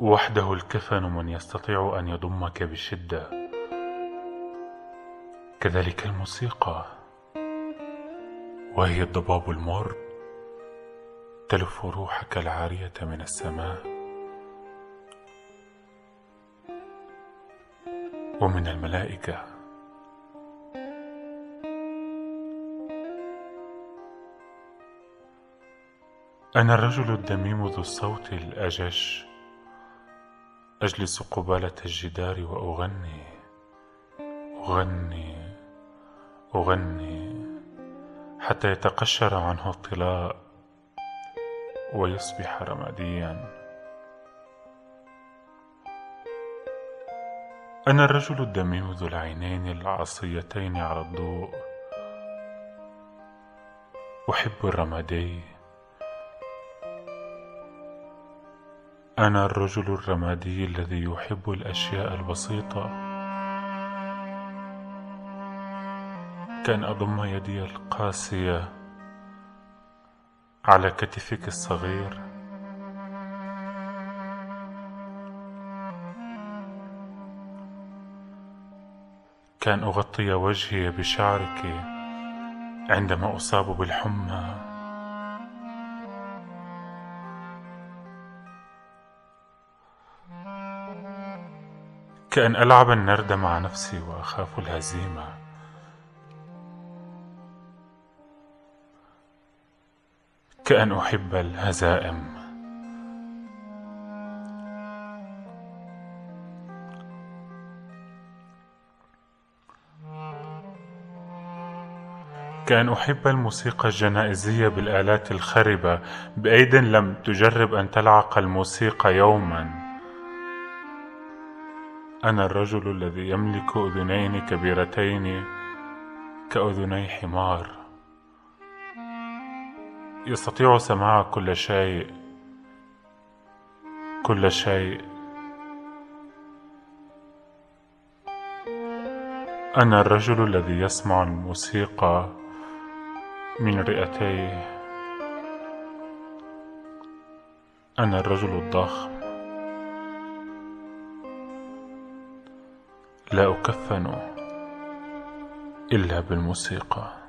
وحده الكفن من يستطيع أن يضمك بشدة. كذلك الموسيقى. وهي الضباب المر. تلف روحك العارية من السماء. ومن الملائكة. أنا الرجل الدميم ذو الصوت الأجش. أجلس قبالة الجدار وأغني. أغني. أغني. حتى يتقشر عنه الطلاء ويصبح رماديا. أنا الرجل الدميم ذو العينين العصيتين على الضوء. أحب الرمادي. أنا الرجل الرمادي الذي يحب الأشياء البسيطة. كأن أضم يدي القاسية على كتفك الصغير. كأن أغطي وجهي بشعرك عندما أصاب بالحمى. كأن ألعب النرد مع نفسي وأخاف الهزيمة. كأن أحب الهزائم. كأن أحب الموسيقى الجنائزية بالآلات الخربة. بأيد لم تجرب أن تلعق الموسيقى يوما. أنا الرجل الذي يملك أذنين كبيرتين كأذني حمار. يستطيع سماع كل شيء كل شيء. أنا الرجل الذي يسمع الموسيقى من رئتيه. أنا الرجل الضخم. لا أكفن إلا بالموسيقى.